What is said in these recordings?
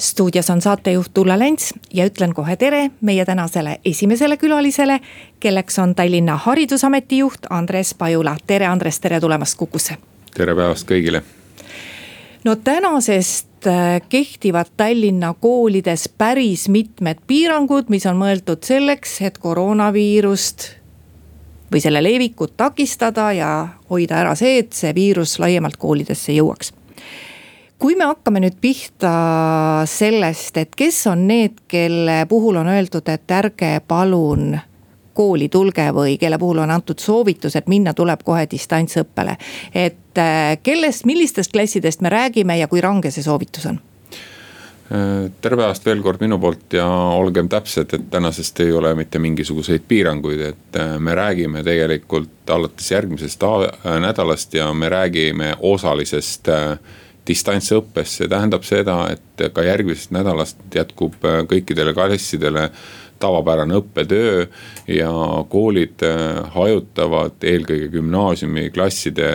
stuudios on saatejuht Ulla Lents ja ütlen kohe tere meie tänasele esimesele külalisele, kelleks on Tallinna Haridusameti juht Andres Pajula. tere, Andres, tere tulemast Kukusse. tere päevast kõigile. no tänasest äh, kehtivad Tallinna koolides päris mitmed piirangud, mis on mõeldud selleks, et koroonaviirust või selle levikut takistada ja hoida ära see, et see viirus laiemalt koolidesse jõuaks kui me hakkame nüüd pihta sellest, et kes on need, kelle puhul on öeldud, et ärge palun kooli tulge või kelle puhul on antud soovitus, et minna tuleb kohe distantsõppele. et äh, kellest, millistest klassidest me räägime ja kui range see soovitus on? Äh, tere päevast veel kord minu poolt ja olgem täpsed, et tänasest ei ole mitte mingisuguseid piiranguid, et äh, me räägime tegelikult alates järgmisest nädalast ja me räägime osalisest äh, distantsõppes, see tähendab seda, et ka järgmisest nädalast jätkub äh, kõikidele klassidele tavapärane õppetöö ja koolid äh, hajutavad eelkõige gümnaasiumiklasside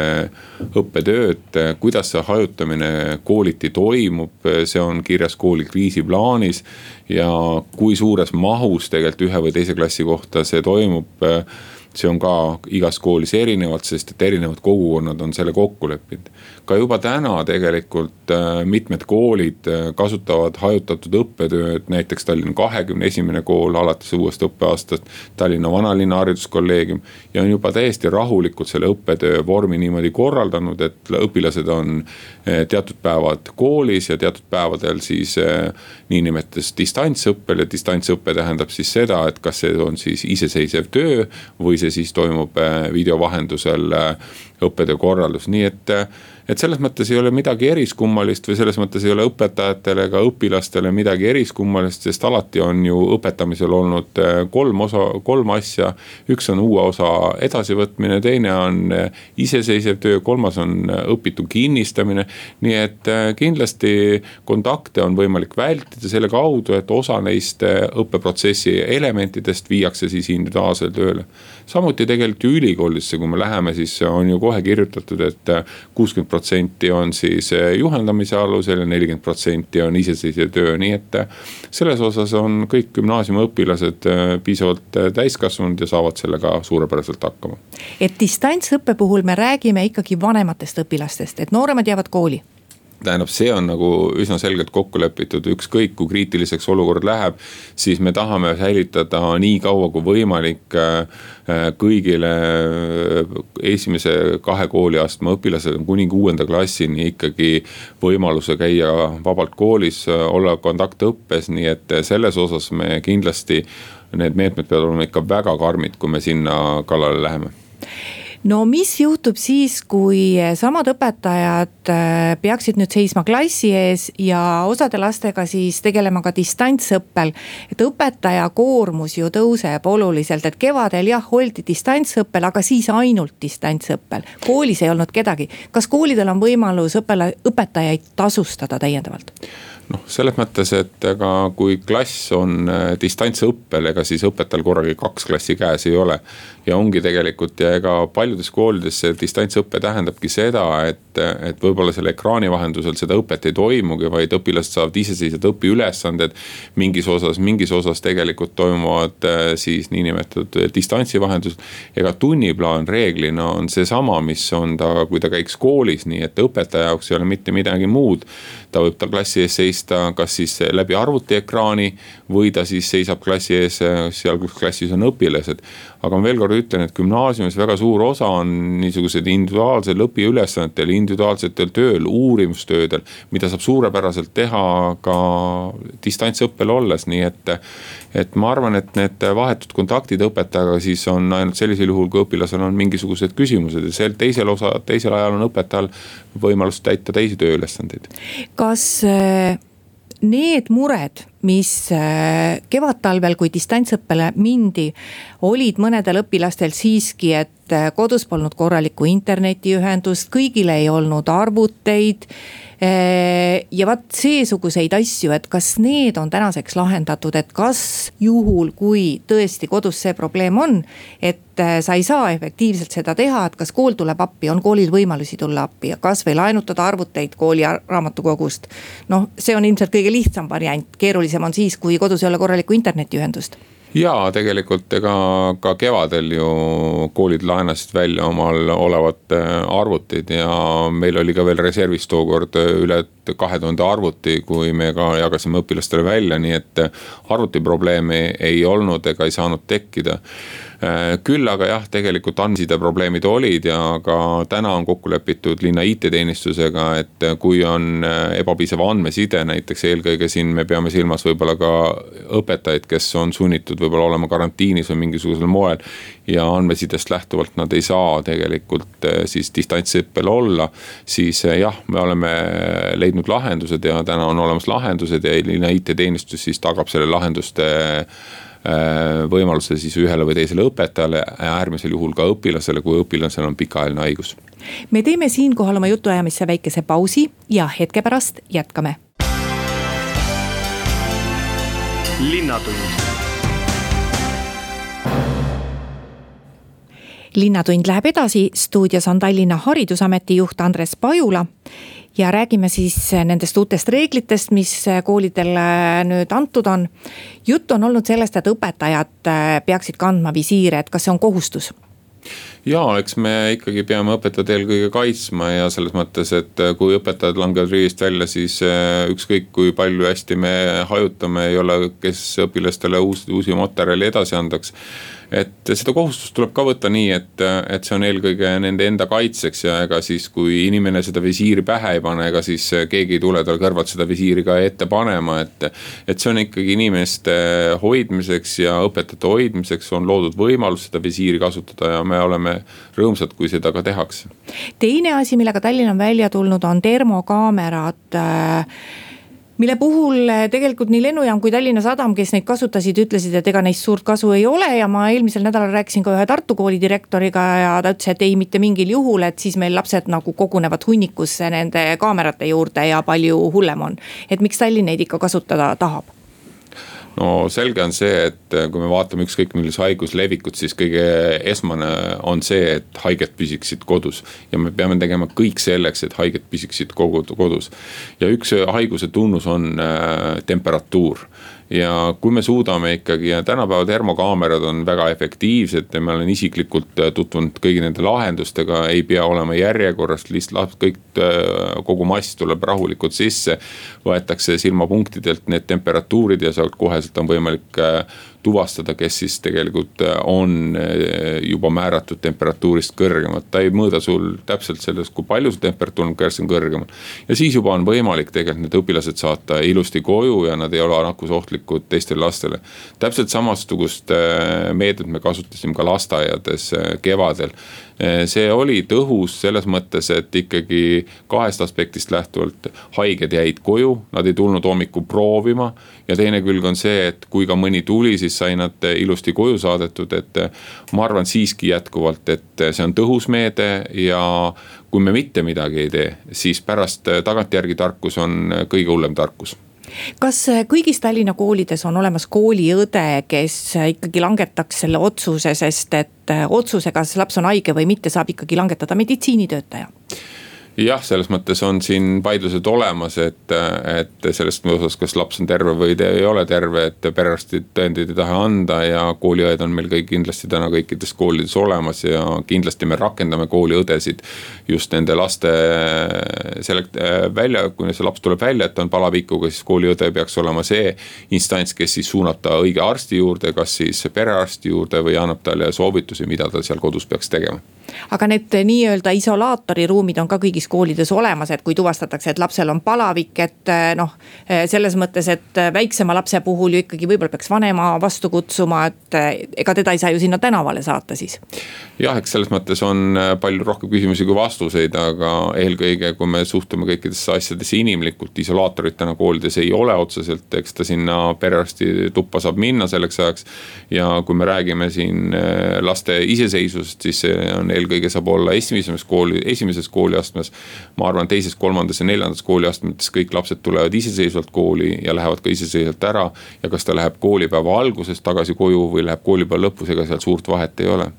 õppetööd. kuidas see hajutamine kooliti toimub, see on kirjas kooli kriisiplaanis ja kui suures mahus tegelikult ühe või teise klassi kohta see toimub äh, see on ka igas koolis erinevalt, sest et erinevad kogukonnad on selle kokku leppinud. ka juba täna tegelikult äh, mitmed koolid äh, kasutavad hajutatud õppetööd, näiteks Tallinna kahekümne esimene kool alates uuest õppeaastast. Tallinna vanalinna hariduskolleegium ja on juba täiesti rahulikult selle õppetöö vormi niimoodi korraldanud, et õpilased on äh, teatud päevad koolis ja teatud päevadel siis niinimetatud distantsõppel ja distantsõpe tähendab siis seda, et kas see on siis iseseisev töö või see siis toimub video vahendusel õppetöö korraldus, nii et et selles mõttes ei ole midagi eriskummalist või selles mõttes ei ole õpetajatele ega õpilastele midagi eriskummalist, sest alati on ju õpetamisel olnud äh, kolm osa, kolm asja. üks on uue osa edasivõtmine, teine on äh, iseseisev töö, kolmas on äh, õpitu kinnistamine. nii et kindlasti kontakte on võimalik vältida selle kaudu, et osa neist õppeprotsessi elementidest viiakse siis individuaalsele tööle. samuti tegelikult ju ülikoolidesse, kui me läheme, siis on ju kohe kirjutatud et, et kuuskümmend protsenti on siis eh, juhendamise alusel ja nelikümmend protsenti on iseseisev töö, nii et. Eh, selles osas on kõik gümnaasiumiõpilased piisavalt täiskasvanud ja saavad sellega suurepäraselt hakkama. et distantsõppe puhul me räägime ikkagi vanematest õpilastest, et nooremad jäävad kooli tähendab, see on nagu üsna selgelt kokku lepitud, ükskõik kui kriitiliseks olukord läheb, siis me tahame säilitada nii kaua kui võimalik äh, äh, kõigile äh, esimese kahe kooliastme õpilased kuni kuuenda klassini ikkagi võimaluse käia vabalt koolis, olla kontaktõppes, nii et selles osas me kindlasti need meetmed peavad olema ikka väga karmid, kui me sinna kallale läheme no mis juhtub siis, kui samad õpetajad äh, peaksid nüüd seisma klassi ees ja osade lastega siis tegelema ka distantsõppel. et õpetaja koormus ju tõuseb oluliselt, et kevadel jah, oldi distantsõppel, aga siis ainult distantsõppel. koolis ei olnud kedagi, kas koolidel on võimalus õppele, õpetajaid tasustada täiendavalt? noh, selles mõttes, et ega kui klass on äh, distantsõppel, ega siis õpetajal korraga kaks klassi käes ei ole. Ja ongi tegelikult ja ega paljudes koolides see distantsõpe tähendabki seda, et, et võib-olla selle ekraani vahendusel seda õpet ei toimugi, vaid õpilased saavad iseseisvad õpiülesanded. mingis osas, mingis osas tegelikult toimuvad äh, siis niinimetatud distantsi vahendusel. ega tunniplaan reeglina on seesama, mis on ta, kui ta käiks koolis, nii et õpetaja jaoks ei ole mitte midagi muud. ta võib tal klassi ees seista kas siis läbi arvutiekraani või ta siis seisab klassi ees seal, kus klassis on õpilased. aga ma veel kord ütlen, et gümnaasiumis väga suur osa on niisugused individuaalsel õpiülesannetel, individuaalsetel tööl, uurimustöödel. mida saab suurepäraselt teha ka distantsõppel olles, nii et et ma arvan, et need vahetud kontaktid õpetajaga siis on ainult sellisel juhul, kui õpilasel on mingisugused küsimused ja sel teisel osa, teisel ajal on õpetajal võimalus täita teisi tööülesandeid. kas need mured, mis äh, kevadtalvel, kui distantsõppele mindi, olid mõnedel õpilastel siiski, et äh, kodus polnud korralikku internetiühendust, kõigil ei olnud arvuteid ja vot seesuguseid asju, et kas need on tänaseks lahendatud, et kas juhul, kui tõesti kodus see probleem on. et äh, sa ei saa efektiivselt seda teha, et kas kool tuleb appi, on koolil võimalusi tulla appi ja kasvõi laenutada arvuteid kooli raamatukogust. noh, see on ilmselt kõige lihtsam variant, keerulisem on siis, kui kodus ei ole korralikku internetiühendust jaa, tegelikult ega ka kevadel ju koolid laenasid välja omal olevad äh, arvutid ja meil oli ka veel reservis tookord äh, üle kahe tuhande arvuti, kui me ka jagasime õpilastele välja, nii et äh, arvutiprobleemi ei olnud ega ei saanud tekkida küll aga jah, tegelikult andmeside probleemid olid ja ka täna on kokku lepitud linna IT-teenistusega, et kui on äh, ebapiisav andmeside, näiteks eelkõige siin me peame silmas võib-olla ka õpetajaid, kes on sunnitud võib-olla olema karantiinis või mingisugusel moel. ja andmesidest lähtuvalt nad ei saa tegelikult äh, siis distantsõppel olla, siis jah, me oleme leidnud lahendused ja täna on olemas lahendused ja linna IT-teenistus siis tagab selle lahenduste Äh, võimaluse siis ühele või teisele õpetajale, äärmisel juhul ka õpilasele, kui õpilasel on pikaajaline haigus. me teeme siinkohal oma jutuajamisse väikese pausi ja hetke pärast jätkame. linnatund linnatund läheb edasi, stuudios on Tallinna Haridusameti juht Andres Pajula ja räägime siis nendest uutest reeglitest, mis koolidele nüüd antud on. jutt on olnud sellest, et õpetajad peaksid kandma visiire, et kas see on kohustus? ja eks me ikkagi peame õpetajad eelkõige kaitsma ja selles mõttes, et kui õpetajad langevad rivist välja, siis äh, ükskõik kui palju hästi me hajutame, ei ole, kes õpilastele uusi, uusi materjali edasi andaks et seda kohustust tuleb ka võtta nii, et, et see on eelkõige nende enda kaitseks ja ega siis, kui inimene seda visiiri pähe ei pane, ega siis keegi ei tule tal kõrvalt seda visiiri ka ette panema, et. et see on ikkagi inimeste hoidmiseks ja õpetajate hoidmiseks on loodud võimalus seda visiiri kasutada ja me oleme rõõmsad, kui seda ka tehakse. teine asi, millega Tallinn on välja tulnud, on termokaamerad äh, mille puhul eh, tegelikult nii lennujaam kui Tallinna Sadam, kes neid kasutasid, ütlesid, et ega neist suurt kasu ei ole ja ma eelmisel nädalal rääkisin ka ühe Tartu kooli direktoriga ja ta ütles, et ei, mitte mingil juhul, et siis meil lapsed nagu kogunevad hunnikusse nende kaamerate juurde ja palju hullem on. et miks Tallinn neid ikka kasutada tahab? No selge on see, et kui me vaatame ükskõik millise haiguse levikut, siis kõige esmane on see, et haiged püsiksid kodus. ja me peame tegema kõik selleks, et haiged püsiksid kodus. ja üks haiguse tunnus on äh, temperatuur ja kui me suudame ikkagi ja tänapäeva termokaamerad on väga efektiivsed ja ma olen isiklikult äh, tutvunud kõigi nende lahendustega, ei pea olema järjekorras, lihtsalt kõik, äh, kogu mass tuleb rahulikult sisse. võetakse silmapunktidelt need temperatuurid ja sealt koheselt on võimalik äh, tuvastada, kes siis tegelikult äh, on äh, juba määratud temperatuurist kõrgemad. ta ei mõõda sul täpselt sellest, kui palju see temperatuur on, kes on kõrgemal. ja siis juba on võimalik tegelikult need õpilased saata ilusti koju ja nad ei ole nakkusohtlikud teistele lastele. täpselt samasugust äh, meedet me kasutasime ka lasteaiades kevadel see oli tõhus selles mõttes, et ikkagi kahest aspektist lähtuvalt haiged jäid koju, nad ei tulnud hommikul proovima. ja teine külg on see, et kui ka mõni tuli, siis sai nad ilusti koju saadetud, et ma arvan siiski jätkuvalt, et see on tõhus meede ja kui me mitte midagi ei tee, siis pärast tagantjärgi tarkus on kõige hullem tarkus kas äh, kõigis Tallinna koolides on olemas kooliõde, kes äh, ikkagi langetaks selle otsuse, sest et äh, otsuse, kas laps on haige või mitte, saab ikkagi langetada meditsiinitöötaja? Jah, selles mõttes on siin vaidlused olemas, et, et sellest osas, kas laps on terve või ta ei ole terve, et perearstid tõendeid ei taha anda ja kooliõed on meil kõik kindlasti täna kõikides koolides olemas ja kindlasti me rakendame kooliõdesid. just nende laste selekt-, välja, kui see laps tuleb välja, et ta on palavikuga, siis kooliõde peaks olema see instants, kes siis suunab ta õige arsti juurde, kas siis perearsti juurde või annab talle soovitusi, mida ta seal kodus peaks tegema aga need nii-öelda isolaatoriruumid on ka kõigis siis koolides olemas, et kui tuvastatakse, et lapsel on palavik, et noh. selles mõttes, et väiksema lapse puhul ju ikkagi võib-olla peaks vanema vastu kutsuma, et ega teda ei saa ju sinna tänavale saata siis. jah, eks selles mõttes on palju rohkem küsimusi kui vastuseid, aga eelkõige, kui me suhtume kõikidesse asjadesse inimlikult, isolaatorit täna koolides ei ole otseselt, eks ta sinna perearsti tuppa saab minna selleks ajaks. ja kui me räägime siin laste iseseisvusest, siis see on eelkõige saab olla esimeses kooli, esimeses kooliastmes. Ma arvan, teises, kolmandas ja neljandas kooliastmetes kõik lapsed tulevad iseseisvalt kooli ja lähevad ka iseseisvalt ära. ja kas ta läheb koolipäeva alguses tagasi koju või läheb koolipäeva lõpus, ega seal suurt vahet ei ole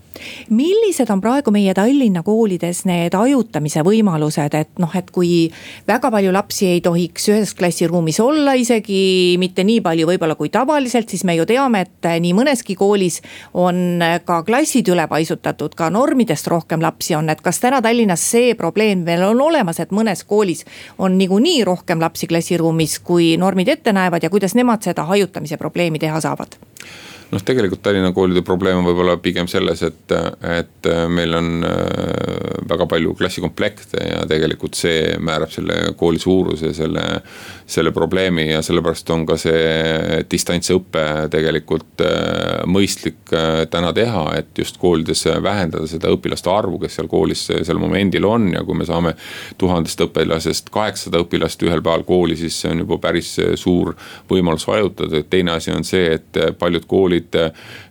millised on praegu meie Tallinna koolides need hajutamise võimalused, et noh, et kui väga palju lapsi ei tohiks ühes klassiruumis olla, isegi mitte nii palju võib-olla kui tavaliselt, siis me ju teame, et nii mõneski koolis on ka klassid üle paisutatud, ka normidest rohkem lapsi on, et kas täna Tallinnas see probleem veel on olemas, et mõnes koolis on niikuinii rohkem lapsi klassiruumis, kui normid ette näevad ja kuidas nemad seda hajutamise probleemi teha saavad? Noh, tegelikult Tallinna koolide probleem on võib-olla pigem selles, et, et meil on äh, väga palju klassikomplekte ja tegelikult see määrab selle kooli suuruse, selle. selle probleemi ja sellepärast on ka see distantsõpe tegelikult äh, mõistlik äh, täna teha, et just koolides vähendada seda õpilaste arvu, kes seal koolis sel momendil on ja kui me saame. tuhandest õpilasest kaheksasada õpilast ühel päeval kooli, siis see on juba päris suur võimalus vajutada, teine asi on see, et paljud koolid koolid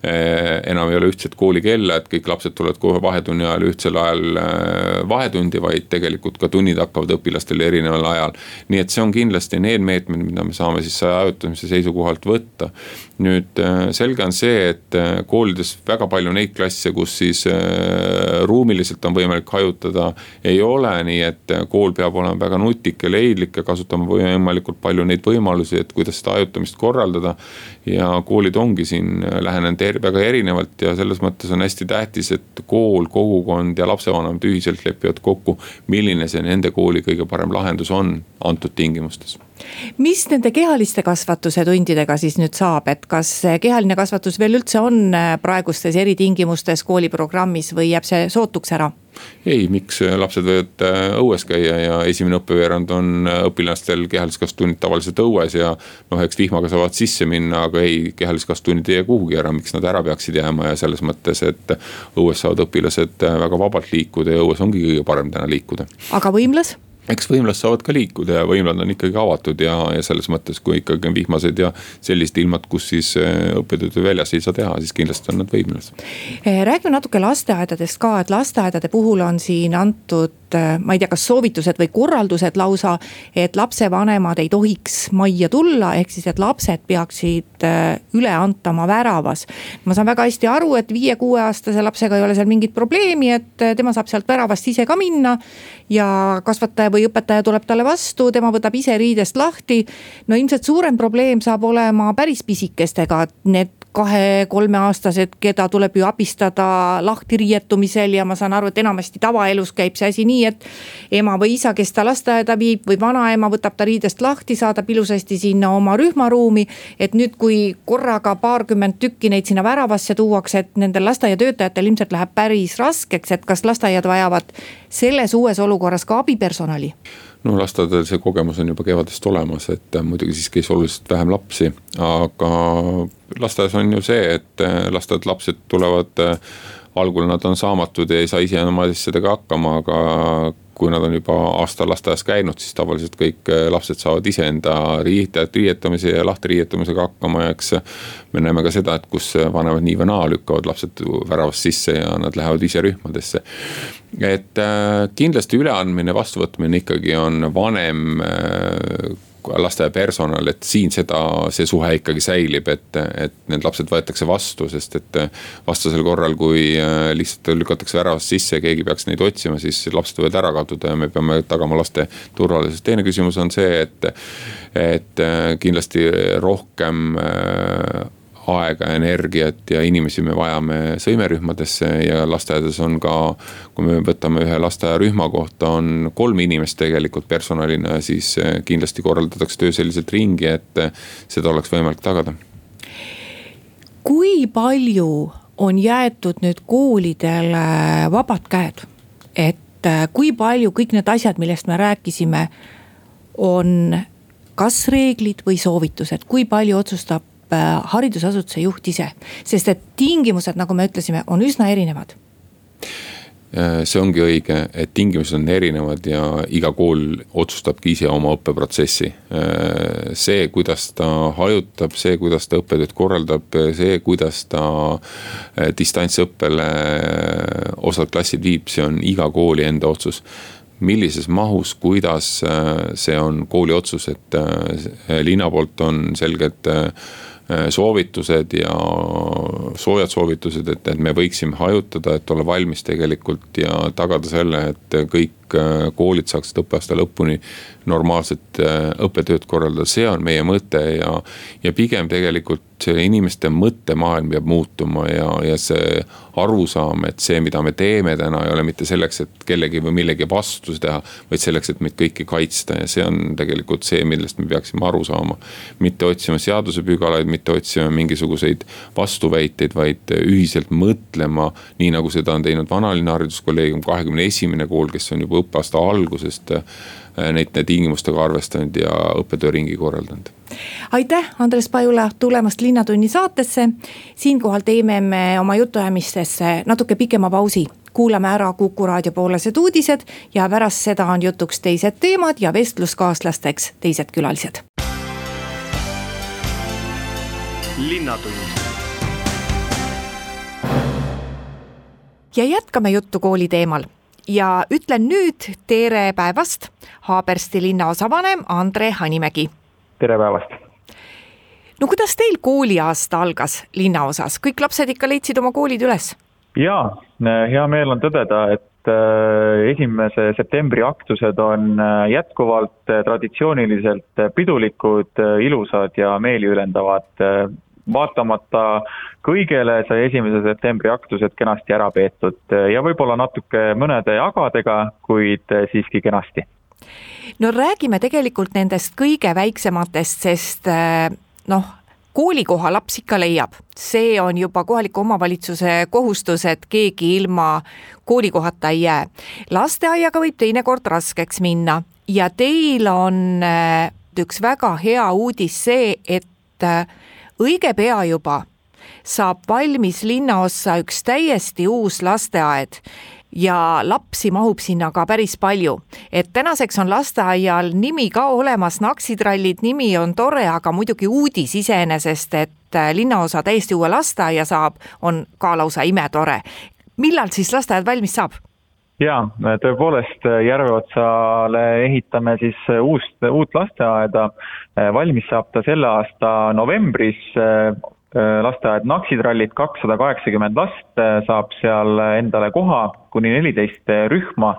eh, enam ei ole ühtset koolikella, et kõik lapsed tulevad kohe vahetunni ajal ühtsel ajal eh, vahetundi, vaid tegelikult ka tunnid hakkavad õpilastel erineval ajal. nii et see on kindlasti need meetmed, mida me saame siis ajutamise seisukohalt võtta. nüüd eh, selge on see, et koolides väga palju neid klasse, kus siis ruumiliselt on võimalik hajutada, ei ole, nii et kool peab olema väga nutik ja leidlik ja kasutama võimalikult palju neid võimalusi, et kuidas seda hajutamist korraldada. Ja koolid ongi siin siin lähenenud er, väga erinevalt ja selles mõttes on hästi tähtis, et kool, kogukond ja lapsevanemad ühiselt lepivad kokku. milline see nende kooli kõige parem lahendus on antud tingimustes mis nende kehaliste kasvatuse tundidega siis nüüd saab, et kas kehaline kasvatus veel üldse on praegustes eritingimustes kooliprogrammis või jääb see sootuks ära? ei, miks lapsed võivad äh, õues käia ja esimene õppeveerand on äh, õpilastel kehaliskasvatunnid tavaliselt õues ja. noh, eks vihmaga saavad sisse minna, aga ei, kehaliskasvatunnid ei jää kuhugi ära, miks nad ära peaksid jääma ja selles mõttes, et. õues saavad õpilased äh, väga vabalt liikuda ja õues ongi kõige parem täna liikuda. aga võimlas? Eks võimlas saavad ka liikuda ja võimlad on ikkagi avatud ja, ja selles mõttes, kui ikkagi on vihmased ja sellised ilmad, kus siis äh, õppetööd väljas ei saa teha, siis kindlasti on nad võimlas. Räägime natuke lasteaedadest ka, et lasteaedade puhul on siin antud, ma ei tea, kas soovitused või korraldused lausa. et lapsevanemad ei tohiks majja tulla, ehk siis, et lapsed peaksid üle antama väravas. ma saan väga hästi aru, et viie-kuueaastase lapsega ei ole seal mingit probleemi, et tema saab sealt väravast ise ka minna ja kasvataja või õpetaja tuleb talle vastu, tema võtab ise riidest lahti. no ilmselt suurem probleem saab olema päris pisikestega, need kahe-kolmeaastased, keda tuleb ju abistada lahti riietumisel ja ma saan aru, et enamasti tavaelus käib see asi nii, et. ema või isa, kes ta lasteaeda viib või vanaema võtab ta riidest lahti, saadab ilusasti sinna oma rühmaruumi. et nüüd, kui korraga paarkümmend tükki neid sinna väravasse tuuakse, et nendel lasteaiatöötajatel ilmselt läheb päris raskeks, et kas lasteaiad vajavad selles uues olukorras ka abipersonali? No lasteaedadel see kogemus on juba kevadest olemas, et muidugi siis käis oluliselt vähem lapsi, aga lasteaias on ju see, et lasteaed lapsed tulevad algul nad on saamatud ja ei saa ise oma asjadega hakkama, aga kui nad on juba aasta lasteaias käinud, siis tavaliselt kõik äh, lapsed saavad iseenda riietajat riietamise ja lahti-riietamisega hakkama ja eks. me näeme ka seda, et kus vanemad nii või naa lükkavad lapsed väravast sisse ja nad lähevad ise rühmadesse. et äh, kindlasti üleandmine, vastuvõtmine ikkagi on vanem äh, lasteaia personal, et siin seda, see suhe ikkagi säilib, et, et need lapsed võetakse vastu, sest et. vastasel korral, kui äh, lihtsalt lükatakse väravast sisse ja keegi peaks neid otsima, siis lapsed võivad ära kaduda ja me peame tagama laste turvalisuse. teine küsimus on see, et, et äh, kindlasti rohkem aega, energiat ja inimesi me vajame sõimerühmadesse ja lasteaedades on ka. kui me võtame ühe lasteaiarühma kohta, on kolm inimest tegelikult personalina, siis kindlasti korraldatakse töö selliselt ringi, et seda oleks võimalik tagada. kui palju on jäetud nüüd koolidele vabad käed, et äh, kui palju kõik need asjad, millest me rääkisime, on kas reeglid või soovitused, kui palju otsustab haridusasutuse juht ise, sest et tingimused, nagu me ütlesime, on üsna erinevad. Äh, see ongi õige, et tingimused on erinevad ja iga kool otsustabki ise oma õppeprotsessi. Äh, see, kuidas ta hajutab, see, kuidas ta õppetööd korraldab, see, kuidas ta äh, distantsõppele osad klassid viib, see on iga kooli enda otsus. Millises mahus, kuidas, see on kooli otsus, et linna poolt on selged Äh, soovitused ja soojad soovitused, et, et me võiksime hajutada, et olla valmis tegelikult ja tagada selle, et kõik äh, koolid saaksid õppeaasta lõpuni normaalset äh, õppetööd korraldada, see on meie mõte ja. ja pigem tegelikult inimeste mõttemaailm peab muutuma ja, ja see arusaam, et see, mida me teeme täna, ei ole mitte selleks, et kellegi või millegi vastu teha. vaid selleks, et meid kõiki kaitsta ja see on tegelikult see, millest me peaksime aru saama. mitte otsima seadusepügalaid, mitte otsima mingisuguseid vastuväiteid, vaid ühiselt mõtlema. nii nagu seda on teinud Vanalinna Hariduskolleegium, kahekümne esimene kool, kes on juba õppeaasta algusest Äh, neid tingimustega arvestanud ja õppetööringi korraldanud. aitäh, Andres Pajula tulemast Linnatunni saatesse. siinkohal teeme me oma jutuajamistesse natuke pikema pausi kuulame ära Kuku raadio poolesed uudised ja pärast seda on jutuks teised teemad ja vestluskaaslasteks teised külalised. linnatund. ja jätkame juttu kooli teemal ja ütlen nüüd tere päevast, Haabersti linnaosavanem Andre Hanimägi. tere päevast. no kuidas teil kooliaasta algas linnaosas, kõik lapsed ikka leidsid oma koolid üles? jaa, hea meel on tõdeda, et äh, esimese septembri aktused on äh, jätkuvalt äh, traditsiooniliselt pidulikud, ilusad ja meeliülendavad vaatamata kõigele sai esimese septembri aktused kenasti ära peetud ja võib-olla natuke mõnede jagadega, kuid siiski kenasti. no räägime tegelikult nendest kõige väiksematest, sest eh, noh, koolikoha laps ikka leiab, see on juba kohaliku omavalitsuse kohustus, et keegi ilma koolikohata ei jää. lasteaiaga võib teinekord raskeks minna ja teil on eh, üks väga hea uudis see, et eh, õige pea juba saab valmis linnaossa üks täiesti uus lasteaed ja lapsi mahub sinna ka päris palju. et tänaseks on lasteaial nimi ka olemas, Naksitrallid nimi on tore, aga muidugi uudis iseenesest, et linnaosa täiesti uue lasteaia saab, on ka lausa imetore. millal siis lasteaed valmis saab? Jaa, tõepoolest Järveotsale ehitame siis uust, uut lasteaeda. valmis saab ta selle aasta novembris. lasteaed Naksitrallit, kakssada kaheksakümmend last saab seal endale koha, kuni neliteist rühma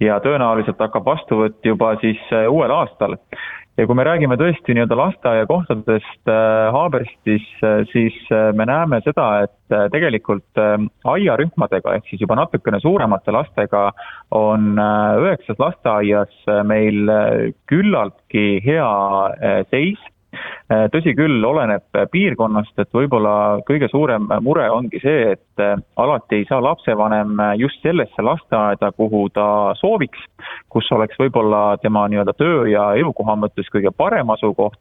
ja tõenäoliselt hakkab vastuvõtt juba siis uuel aastal ja kui me räägime tõesti nii-öelda lasteaiakohtadest äh, Haaberstis, äh, siis äh, me näeme seda, et tegelikult aiarühmadega ehk siis juba natukene suuremate lastega on üheksas lasteaias meil küllaltki hea seis tõsi küll, oleneb piirkonnast, et võib-olla kõige suurem mure ongi see, et äh, alati ei saa lapsevanem just sellesse lasteaeda, kuhu ta sooviks, kus oleks võib-olla tema nii-öelda töö ja elukoha mõttes kõige parem asukoht,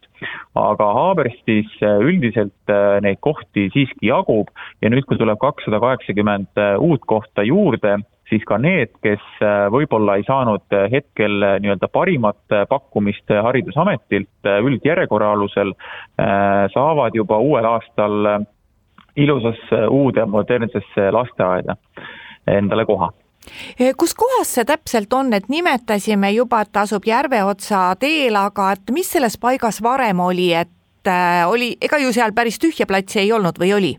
aga Haaberstis äh, üldiselt neid kohti siiski jagub ja nüüd, kui tuleb kakssada kaheksakümmend uut kohta juurde, siis ka need, kes äh, võib-olla ei saanud äh, hetkel äh, nii-öelda parimat pakkumist Haridusametilt üldjärjekorra alusel, saavad juba uuel aastal ilusasse uude modernsesse lasteaeda endale koha kus kohas see täpselt on, et nimetasime juba, et ta asub Järveotsa teel, aga et mis selles paigas varem oli, et oli, ega ju seal päris tühja platsi ei olnud või oli?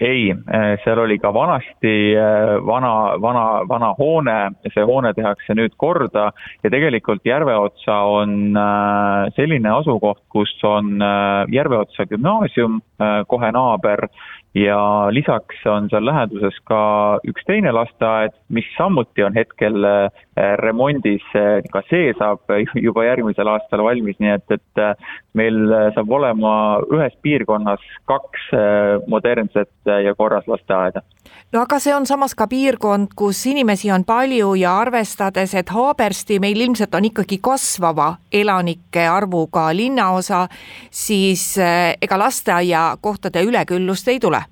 Ei, äh, seal oli ka vanasti äh, vana, vana, vana hoone, see hoone tehakse nüüd korda ja tegelikult Järveotsa on äh, selline asukoht, kus on Järveotsa gümnaasium, kohe naaber ja lisaks on seal läheduses ka üks teine lasteaed, mis samuti on hetkel remondis, ka see saab juba järgmisel aastal valmis, nii et, et meil saab olema ühes piirkonnas kaks modernset ja korras lasteaeda no aga see on samas ka piirkond, kus inimesi on palju ja arvestades, et Haabersti meil ilmselt on ikkagi kasvava elanike arvuga linnaosa, siis ega lasteaiakohtade üleküllust ei tule?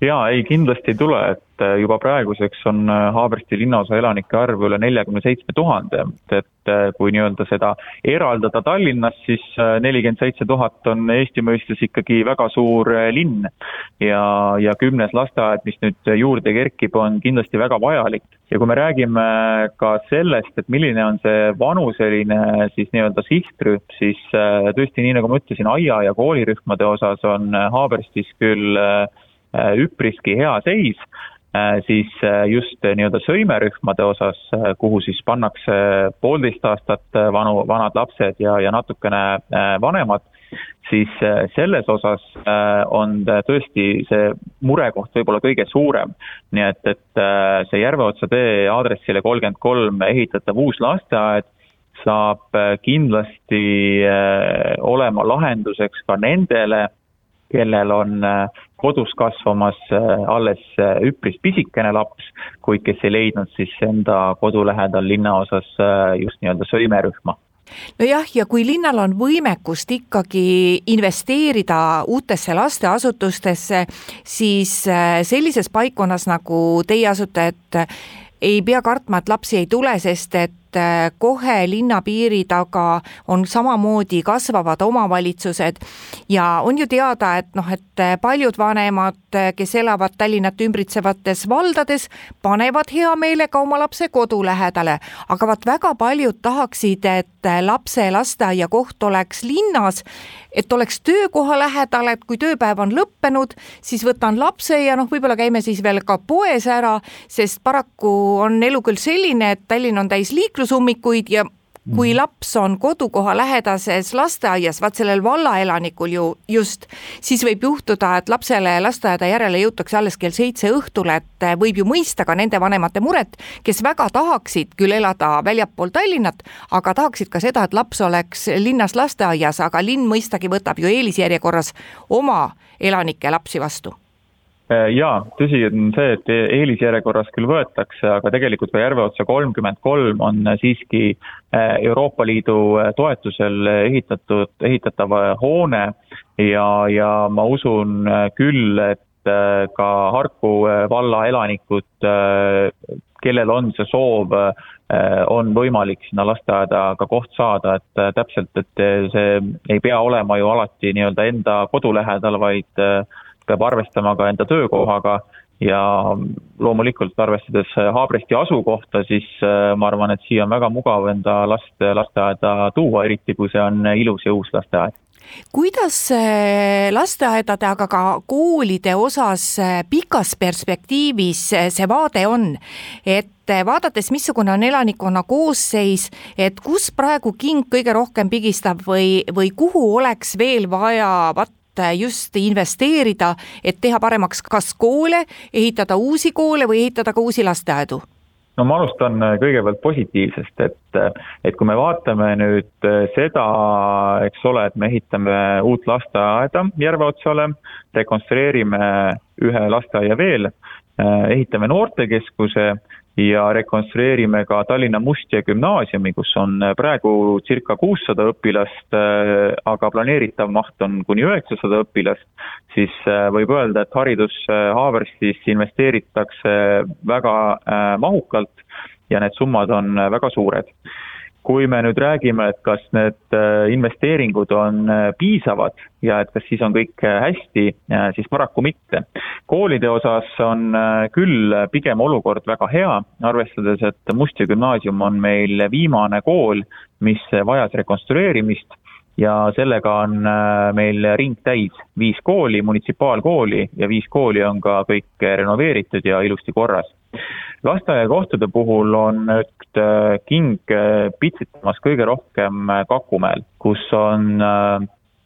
Jaa, ei kindlasti ei tule, et et juba praeguseks on äh, Haabersti linnaosa elanike arv üle neljakümne seitsme tuhande, et äh, kui nii-öelda seda eraldada Tallinnast, siis äh, nelikümmend seitse tuhat on Eesti mõistes ikkagi väga suur linn. ja, ja kümnes lasteaed, mis nüüd juurde kerkib, on kindlasti väga vajalik. ja kui me räägime ka sellest, et milline on see vanuseline siis nii-öelda sihtrühm, siis tõesti, nii nagu ma ütlesin, aia- ja koolirühmade osas on Haaberstis küll üpriski hea seis Äh, siis äh, just äh, nii-öelda sõimerühmade osas, kuhu siis pannakse poolteist aastat vanu, vanad lapsed ja, ja natukene vanemad, siis selles osas on tõesti see murekoht võib-olla kõige suurem. nii et, et see Järveotsa tee aadressile kolmkümmend kolm ehitatav uus lasteaed saab kindlasti olema lahenduseks ka nendele, kellel on kodus kasvamas äh, alles äh, üpris pisikene laps, kuid kes ei leidnud siis enda kodu lähedal linnaosas äh, just nii-öelda sõimerühma. Nojah, ja kui linnal on võimekust ikkagi investeerida uutesse lasteasutustesse, siis sellises paikkonnas, nagu teie asute, et ei pea kartma, et lapsi ei tule, sest et et äh, kohe linnapiiri taga on samamoodi kasvavad omavalitsused ja on ju teada, et noh, et äh, paljud vanemad, äh, kes elavad Tallinnat ümbritsevates valdades, panevad hea meelega oma lapse kodu lähedale, aga vaat väga paljud tahaksid, et lapse lasteaiakoht oleks linnas, et oleks töökoha lähedal, et kui tööpäev on lõppenud, siis võtan lapse ja noh, võib-olla käime siis veel ka poes ära, sest paraku on elu küll selline, et Tallinn on täis liiklust, liiklusummikuid ja kui mhm. laps on kodukoha lähedases lasteaias, vaat sellel vallaelanikul ju just, siis võib juhtuda, et lapsele lasteaeda järele jõutakse alles kell seitse õhtul, et võib ju mõista ka nende vanemate muret, kes väga tahaksid küll elada väljapool Tallinnat, aga tahaksid ka seda, et laps oleks linnas lasteaias, aga linn mõistagi võtab ju eelisjärjekorras oma elanike lapsi vastu jaa, tõsi on see, et eelisjärjekorras küll võetakse, aga tegelikult ka Järveotsa kolmkümmend kolm on siiski äh, Euroopa Liidu äh, toetusel ehitatud, ehitatav hoone. Ja, ja ma usun küll, et ka Harku valla elanikud, kellel on see soov, on võimalik sinna lasteaeda ka koht saada, et täpselt, et see ei pea olema ju alati nii-öelda enda kodu lähedal, vaid peab arvestama ka enda töökohaga ja loomulikult arvestades Haabresti asukohta, siis äh, ma arvan, et siia on väga mugav enda last lasteaeda tuua, eriti kui see on ilus ja uus lasteaed. Kuidas äh, lasteaedade, aga ka koolide osas äh, pikas perspektiivis see vaade on, et vaadates, missugune on elanikkonna koosseis, et kus praegu king kõige rohkem pigistab või, või kuhu oleks veel vaja vat just investeerida, et teha paremaks kas koole, ehitada uusi koole või ehitada ka uusi lasteaedu? no ma alustan äh, kõigepealt positiivsest, et, äh, et kui me vaatame nüüd äh, seda, eks ole, et me ehitame uut lasteaeda Järveotsale, rekonstrueerime ühe lasteaia veel, ehitame noortekeskuse ja rekonstrueerime ka Tallinna Mustia gümnaasiumi, kus on praegu circa kuussada õpilast, äh, aga planeeritav maht on kuni üheksasada õpilast, siis äh, võib öelda, et haridus äh, Haaberstis investeeritakse väga mahukalt ja need summad on väga suured kui me nüüd räägime, et kas need äh, investeeringud on äh, piisavad ja et kas siis on kõik äh, hästi, siis paraku mitte. koolide osas on küll pigem olukord väga hea, arvestades, et Mustia gümnaasium on meil viimane kool, mis vajas rekonstrueerimist ja sellega on meil ring täis, viis kooli, munitsipaalkooli ja viis kooli on ka kõik renoveeritud ja ilusti korras lasteaiakohtade puhul on nüüd äh, king äh, pitsitamas kõige rohkem äh, Kakumäel, kus on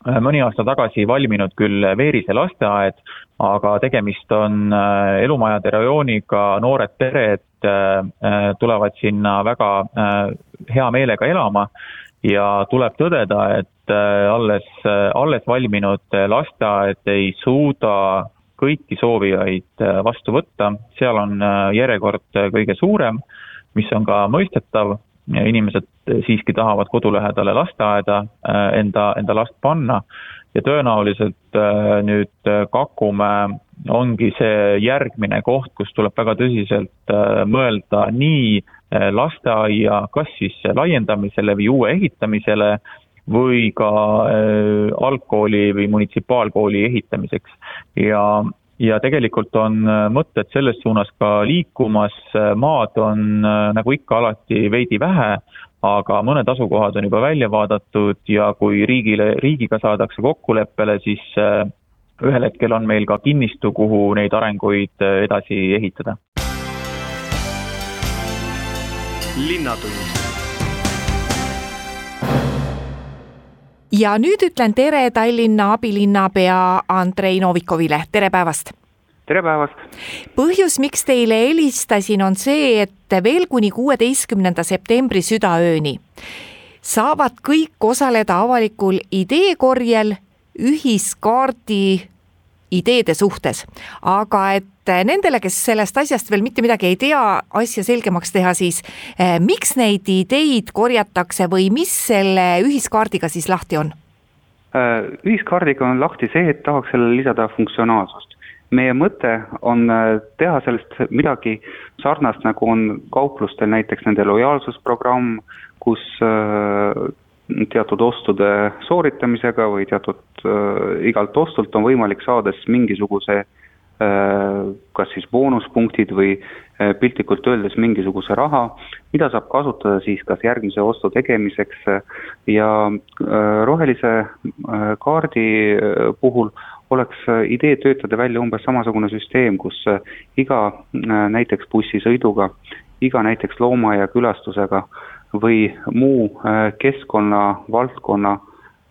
mõni aasta tagasi valminud küll Veerise lasteaed, aga tegemist on elumajade rajooniga, noored pered tulevad sinna väga hea meelega elama ja tuleb tõdeda, et alles, alles valminud lasteaed ei suuda kõiki soovijaid vastu võtta, seal on järjekord kõige suurem, mis on ka mõistetav. Inimesed siiski tahavad kodu lähedale lasteaeda äh, enda, enda last panna. Ja tõenäoliselt äh, nüüd äh, Kakumäe ongi see järgmine koht, kus tuleb väga tõsiselt mõelda nii lasteaia kas siis laiendamisele või uue ehitamisele või ka algkooli või munitsipaalkooli ehitamiseks. ja ja tegelikult on äh, mõtted selles suunas ka liikumas, maad on äh, nagu ikka alati veidi vähe, aga mõned asukohad on juba välja vaadatud ja kui riigile, riigiga saadakse kokkuleppele, siis äh, ühel hetkel on meil ka kinnistu, kuhu neid arenguid edasi ehitada. linnatund ja nüüd ütlen tere Tallinna abilinnapea Andrei Novikovile, tere päevast! tere päevast! põhjus, miks teile helistasin, on see, et veel kuni kuueteistkümnenda septembri südaööni saavad kõik osaleda avalikul ideekorjel ühiskaardi ideede suhtes. aga et nendele, kes sellest asjast veel mitte midagi ei tea, asja selgemaks teha, siis eh, miks neid ideid korjatakse või mis selle ühiskaardiga siis lahti on? Äh, ühiskaardiga on lahti see, et tahaks sellele lisada funktsionaalsust. meie mõte on äh, teha sellest midagi sarnast, nagu on kauplustel näiteks nende lojaalsusprogramm, kus äh, teatud ostude sooritamisega või teatud äh, igalt ostult on võimalik saada siis mingisuguse äh, kas siis boonuspunktid või äh, piltlikult öeldes mingisuguse raha, mida saab kasutada siis kas järgmise ostu tegemiseks ja äh, rohelise äh, kaardi äh, puhul oleks idee töötada välja umbes samasugune süsteem, kus iga näiteks bussisõiduga, iga näiteks loomaaia külastusega äh, või muu äh, keskkonna valdkonna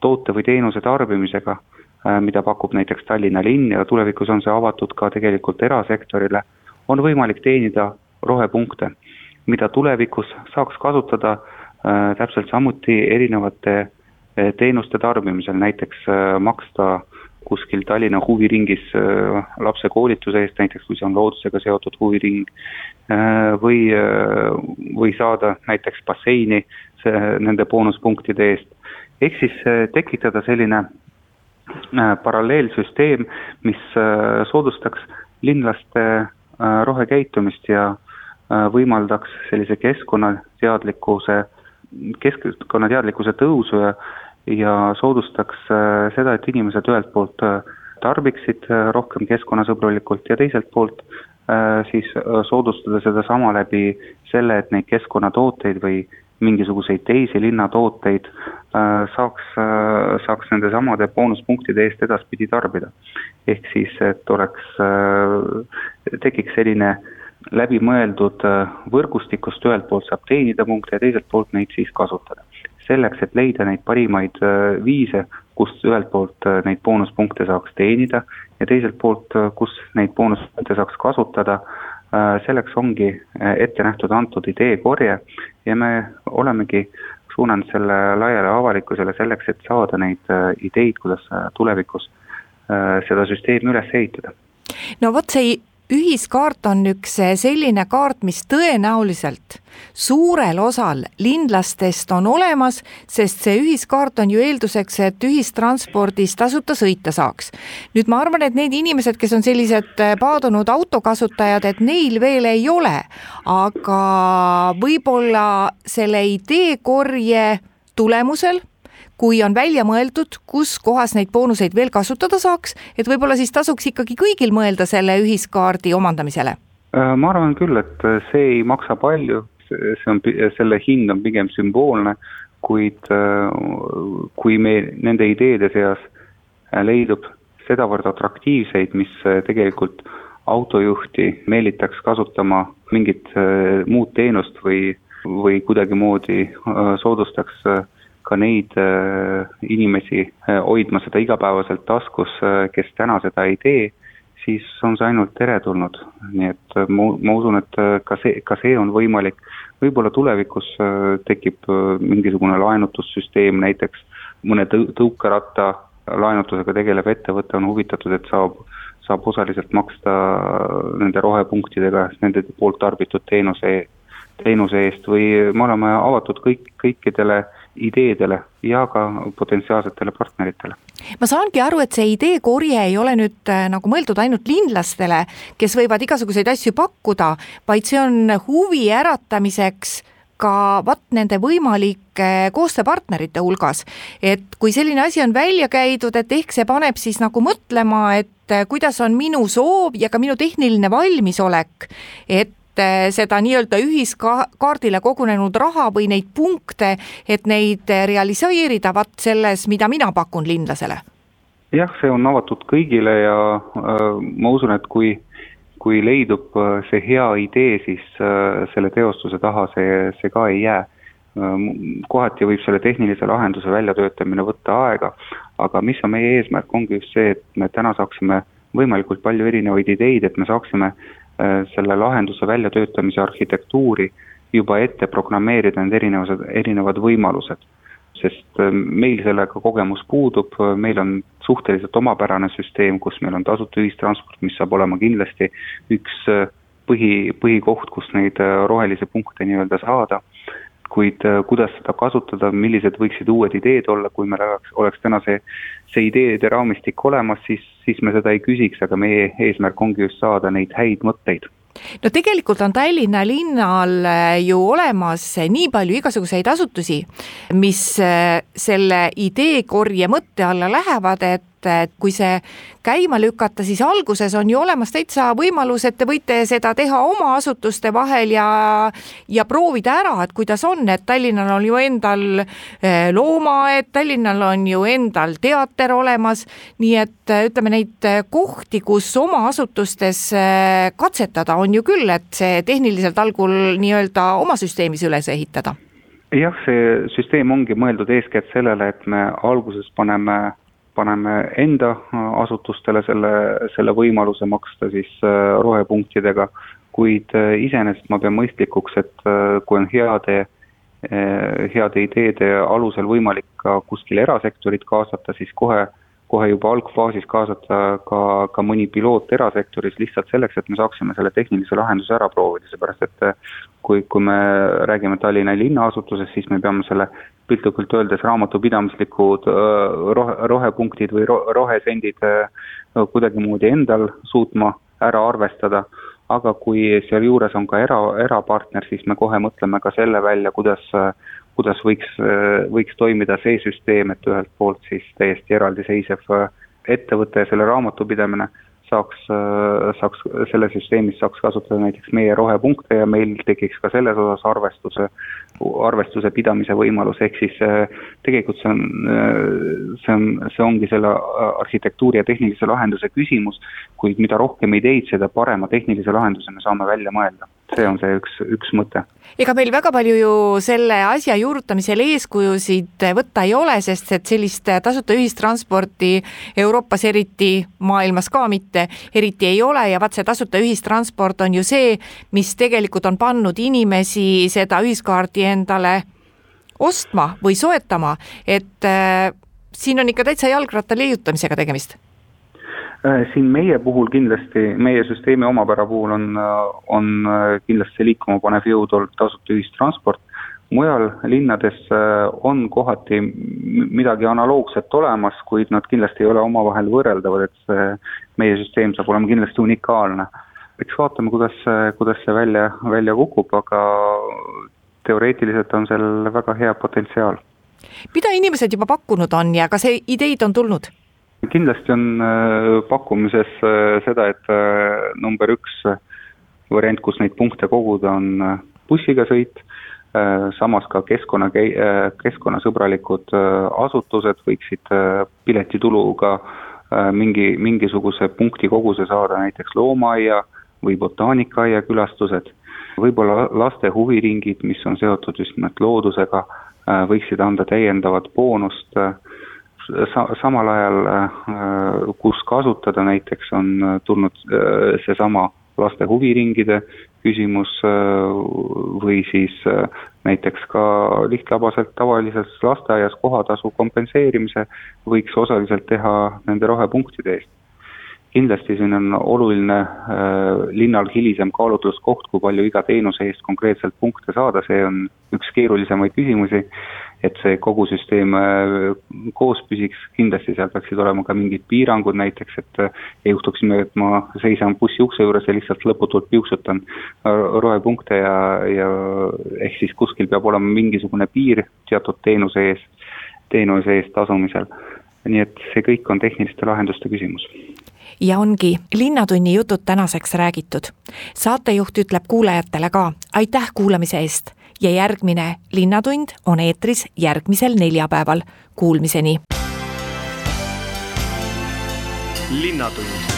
toote või teenuse tarbimisega, äh, mida pakub näiteks Tallinna linn ja tulevikus on see avatud ka tegelikult erasektorile, on võimalik teenida rohepunkte, mida tulevikus saaks kasutada äh, täpselt samuti erinevate teenuste tarbimisel, näiteks maksta kuskil Tallinna huviringis äh, lapse koolituse eest, näiteks kui see on loodusega seotud huviring, äh, või, äh, või saada näiteks basseini nende boonuspunktide eest. ehk siis tekitada selline paralleelsüsteem, mis soodustaks linlaste rohekäitumist ja võimaldaks sellise keskkonnateadlikkuse, keskkonnateadlikkuse tõusu ja ja soodustaks äh, seda, et inimesed ühelt poolt äh, tarbiksid äh, rohkem keskkonnasõbralikult ja teiselt poolt siis soodustada sedasama läbi selle, et neid keskkonnatooteid või mingisuguseid teisi linnatooteid saaks, saaks nende samade boonuspunktide eest edaspidi tarbida. ehk siis, et oleks, tekiks selline läbimõeldud võrgustik, kust ühelt poolt saab teenida punkte ja teiselt poolt neid siis kasutada selleks, et leida neid parimaid äh, viise, kust ühelt poolt äh, neid boonuspunkte saaks teenida ja teiselt poolt, äh, kus neid boonuspunkte saaks kasutada, selleks ongi ette nähtud antud ideekorje ja me olemegi suunanud selle laiale avalikkusele selleks, et saada neid ideid, kuidas tulevikus seda süsteemi üles ehitada. no vot, see ühiskaart on üks eh, selline kaart, mis tõenäoliselt suurel osal linlastest on olemas, sest see ühiskaart on ju eelduseks, et ühistranspordis tasuta sõita saaks. nüüd ma arvan, et need inimesed, kes on sellised eh, paadunud autokasutajad, et neil veel ei ole, aga võib-olla selle ideekorje tulemusel kui on välja mõeldud, kus kohas neid boonuseid veel kasutada saaks, et võib-olla siis tasuks ikkagi kõigil mõelda selle ühiskaardi omandamisele? Äh, ma arvan küll, et see ei maksa palju, see on, selle hind on pigem sümboolne, kuid äh, kui meil nende ideede seas äh, leidub sedavõrd atraktiivseid, mis tegelikult autojuhti meelitaks kasutama mingit muud teenust või, või kuidagimoodi soodustaks ka neid inimesi hoidma seda igapäevaselt taskus, kes täna seda ei tee, siis on see ainult teretulnud. nii et ma, ma usun, et ka see, ka see on võimalik. võib-olla tulevikus tekib mingisugune laenutussüsteem, näiteks mõne tõu-, tõukeratta laenutusega tegelev ettevõte on huvitatud, et saab, saab osaliselt maksta nende rohepunktidega nende poolt tarbitud teenuse, teenuse eest või me oleme avatud kõik, kõikidele ideedele ja ka potentsiaalsetele partneritele. ma saangi aru, et see ideekorje ei ole nüüd äh, nagu mõeldud ainult linlastele, kes võivad igasuguseid asju pakkuda, vaid see on huvi äratamiseks ka vot nende võimalike koostööpartnerite hulgas. et kui selline asi on välja käidud, et ehk see paneb siis nagu mõtlema, et eh, kuidas on minu soov ja ka minu tehniline valmisolek, et seda nii-öelda ühiskaardile kogunenud raha või neid punkte, et neid realiseerida vat selles, mida mina pakun linlasele? jah, see on avatud kõigile ja äh, ma usun, et kui kui leidub äh, see hea idee, siis äh, selle teostuse taha see, see ka ei jää. Ähm, kohati võib selle tehnilise lahenduse väljatöötamine võtta aega, aga mis on meie eesmärk, ongi just see, et me täna saaksime võimalikult palju erinevaid ideid, et me saaksime äh, selle lahenduse väljatöötamise arhitektuuri juba ette programmeerida need erinevused, erinevad võimalused. Sest äh, meil sellega kogemus puudub, meil on suhteliselt omapärane süsteem, kus meil on tasuta ühistransport, mis saab olema kindlasti üks äh, põhi, põhikoht, kus neid äh, rohelisi punkte nii-öelda saada, kuid kuidas seda kasutada, millised võiksid uued ideed olla, kui meil oleks, oleks täna see, see ideede raamistik olemas, siis, siis me seda ei küsiks, aga meie eesmärk ongi just saada neid häid mõtteid. No tegelikult on Tallinna linnal äh, ju olemas nii palju igasuguseid asutusi, mis äh, selle ideekorje mõtte alla lähevad, et et kui see käima lükata, siis alguses on ju olemas täitsa võimalus, et te võite seda teha oma asutuste vahel ja ja proovida ära, et kuidas on, et Tallinnal on ju endal eh, loomaaed, Tallinnal on ju endal teater olemas, nii et eh, ütleme, neid kohti, kus oma asutustes eh, katsetada, on ju küll, et see tehniliselt algul nii-öelda oma süsteemis üles ehitada. Jah, see süsteem ongi mõeldud eeskätt sellele, et me alguses paneme paneme enda asutustele selle, selle võimaluse maksta siis äh, rohepunktidega, kuid äh, iseenesest ma pean mõistlikuks, et äh, kui on heade, heade ideede alusel võimalik ka kuskil erasektorit kaasata, siis kohe kohe juba algfaasis kaasata ka, ka mõni piloot erasektoris lihtsalt selleks, et me saaksime selle tehnilise lahenduse ära proovida, seepärast et kui, kui me räägime Tallinna linnaasutusest, siis me peame selle piltlikult öeldes raamatupidamislikud rohe, rohepunktid või ro-, rohesendid kuidagimoodi endal suutma ära arvestada, aga kui sealjuures on ka era, erapartner, siis me kohe mõtleme ka selle välja, kuidas kuidas võiks, võiks toimida see süsteem, et ühelt poolt siis täiesti eraldiseisev ettevõte ja selle raamatupidamine saaks, saaks, selles süsteemis saaks kasutada näiteks meie rohepunkte ja meil tekiks ka selles osas arvestuse, arvestuse pidamise võimalus, ehk siis tegelikult see on, see on, see ongi selle arhitektuuri ja tehnilise lahenduse küsimus, kuid mida rohkem ideid, seda parema tehnilise lahenduse me saame välja mõelda see on see üks, üks mõte. ega meil väga palju ju selle asja juurutamisel eeskujusid võtta ei ole, sest et sellist tasuta ühistransporti Euroopas eriti, maailmas ka mitte, eriti ei ole. Ja vaat see tasuta ühistransport on ju see, mis tegelikult on pannud inimesi seda ühiskaarti endale ostma või soetama, et äh, siin on ikka täitsa jalgratta leiutamisega tegemist siin meie puhul kindlasti, meie süsteemi omapära puhul on, äh, on äh, kindlasti liikuma panev jõud olnud tasuta ühistransport. mujal linnades on kohati midagi analoogset olemas, kuid nad kindlasti ei ole omavahel võrreldavad, et see meie süsteem saab olema kindlasti unikaalne. eks vaatame, kuidas, kuidas see välja, välja kukub, aga teoreetiliselt on seal väga hea potentsiaal. mida inimesed juba pakkunud on ja kas ideid on tulnud? Kindlasti on äh, pakkumises äh, seda, et äh, number üks variant, kus neid punkte koguda, on bussiga sõit, samas ka keskkonna, keskkonnasõbralikud asutused võiksid piletituluga mingi, mingisuguse punkti koguse saada, näiteks loomaaia või botaanikaaia külastused, võib-olla laste huviringid, mis on seotud just nimelt loodusega, võiksid anda täiendavat boonust sa-, samal ajal, kus kasutada näiteks on tulnud seesama laste huviringide küsimus või siis näiteks ka lihtlabaselt tavalises lasteaias kohatasu kompenseerimise võiks osaliselt teha nende rohepunktide eest kindlasti siin on oluline äh, linnal hilisem kaalutluskoht, kui palju iga teenuse eest konkreetselt punkte saada, see on üks keerulisemaid küsimusi. Et see kogu süsteem äh, koos püsiks, kindlasti seal peaksid olema ka mingid piirangud näiteks, et äh, ei juhtuks niimoodi, et ma seisan bussi ukse juures ja lihtsalt lõputult piuksutan rohepunkte ja, ja ehk siis kuskil peab olema mingisugune piir teatud teenuse ees, teenuse eest tasumisel. Nii et see kõik on tehniliste lahenduste küsimus. Ja ongi Linnatunni jutud tänaseks räägitud. saatejuht ütleb kuulajatele ka aitäh kuulamise eest ja järgmine Linnatund on eetris järgmisel neljapäeval. Kuulmiseni. linnatund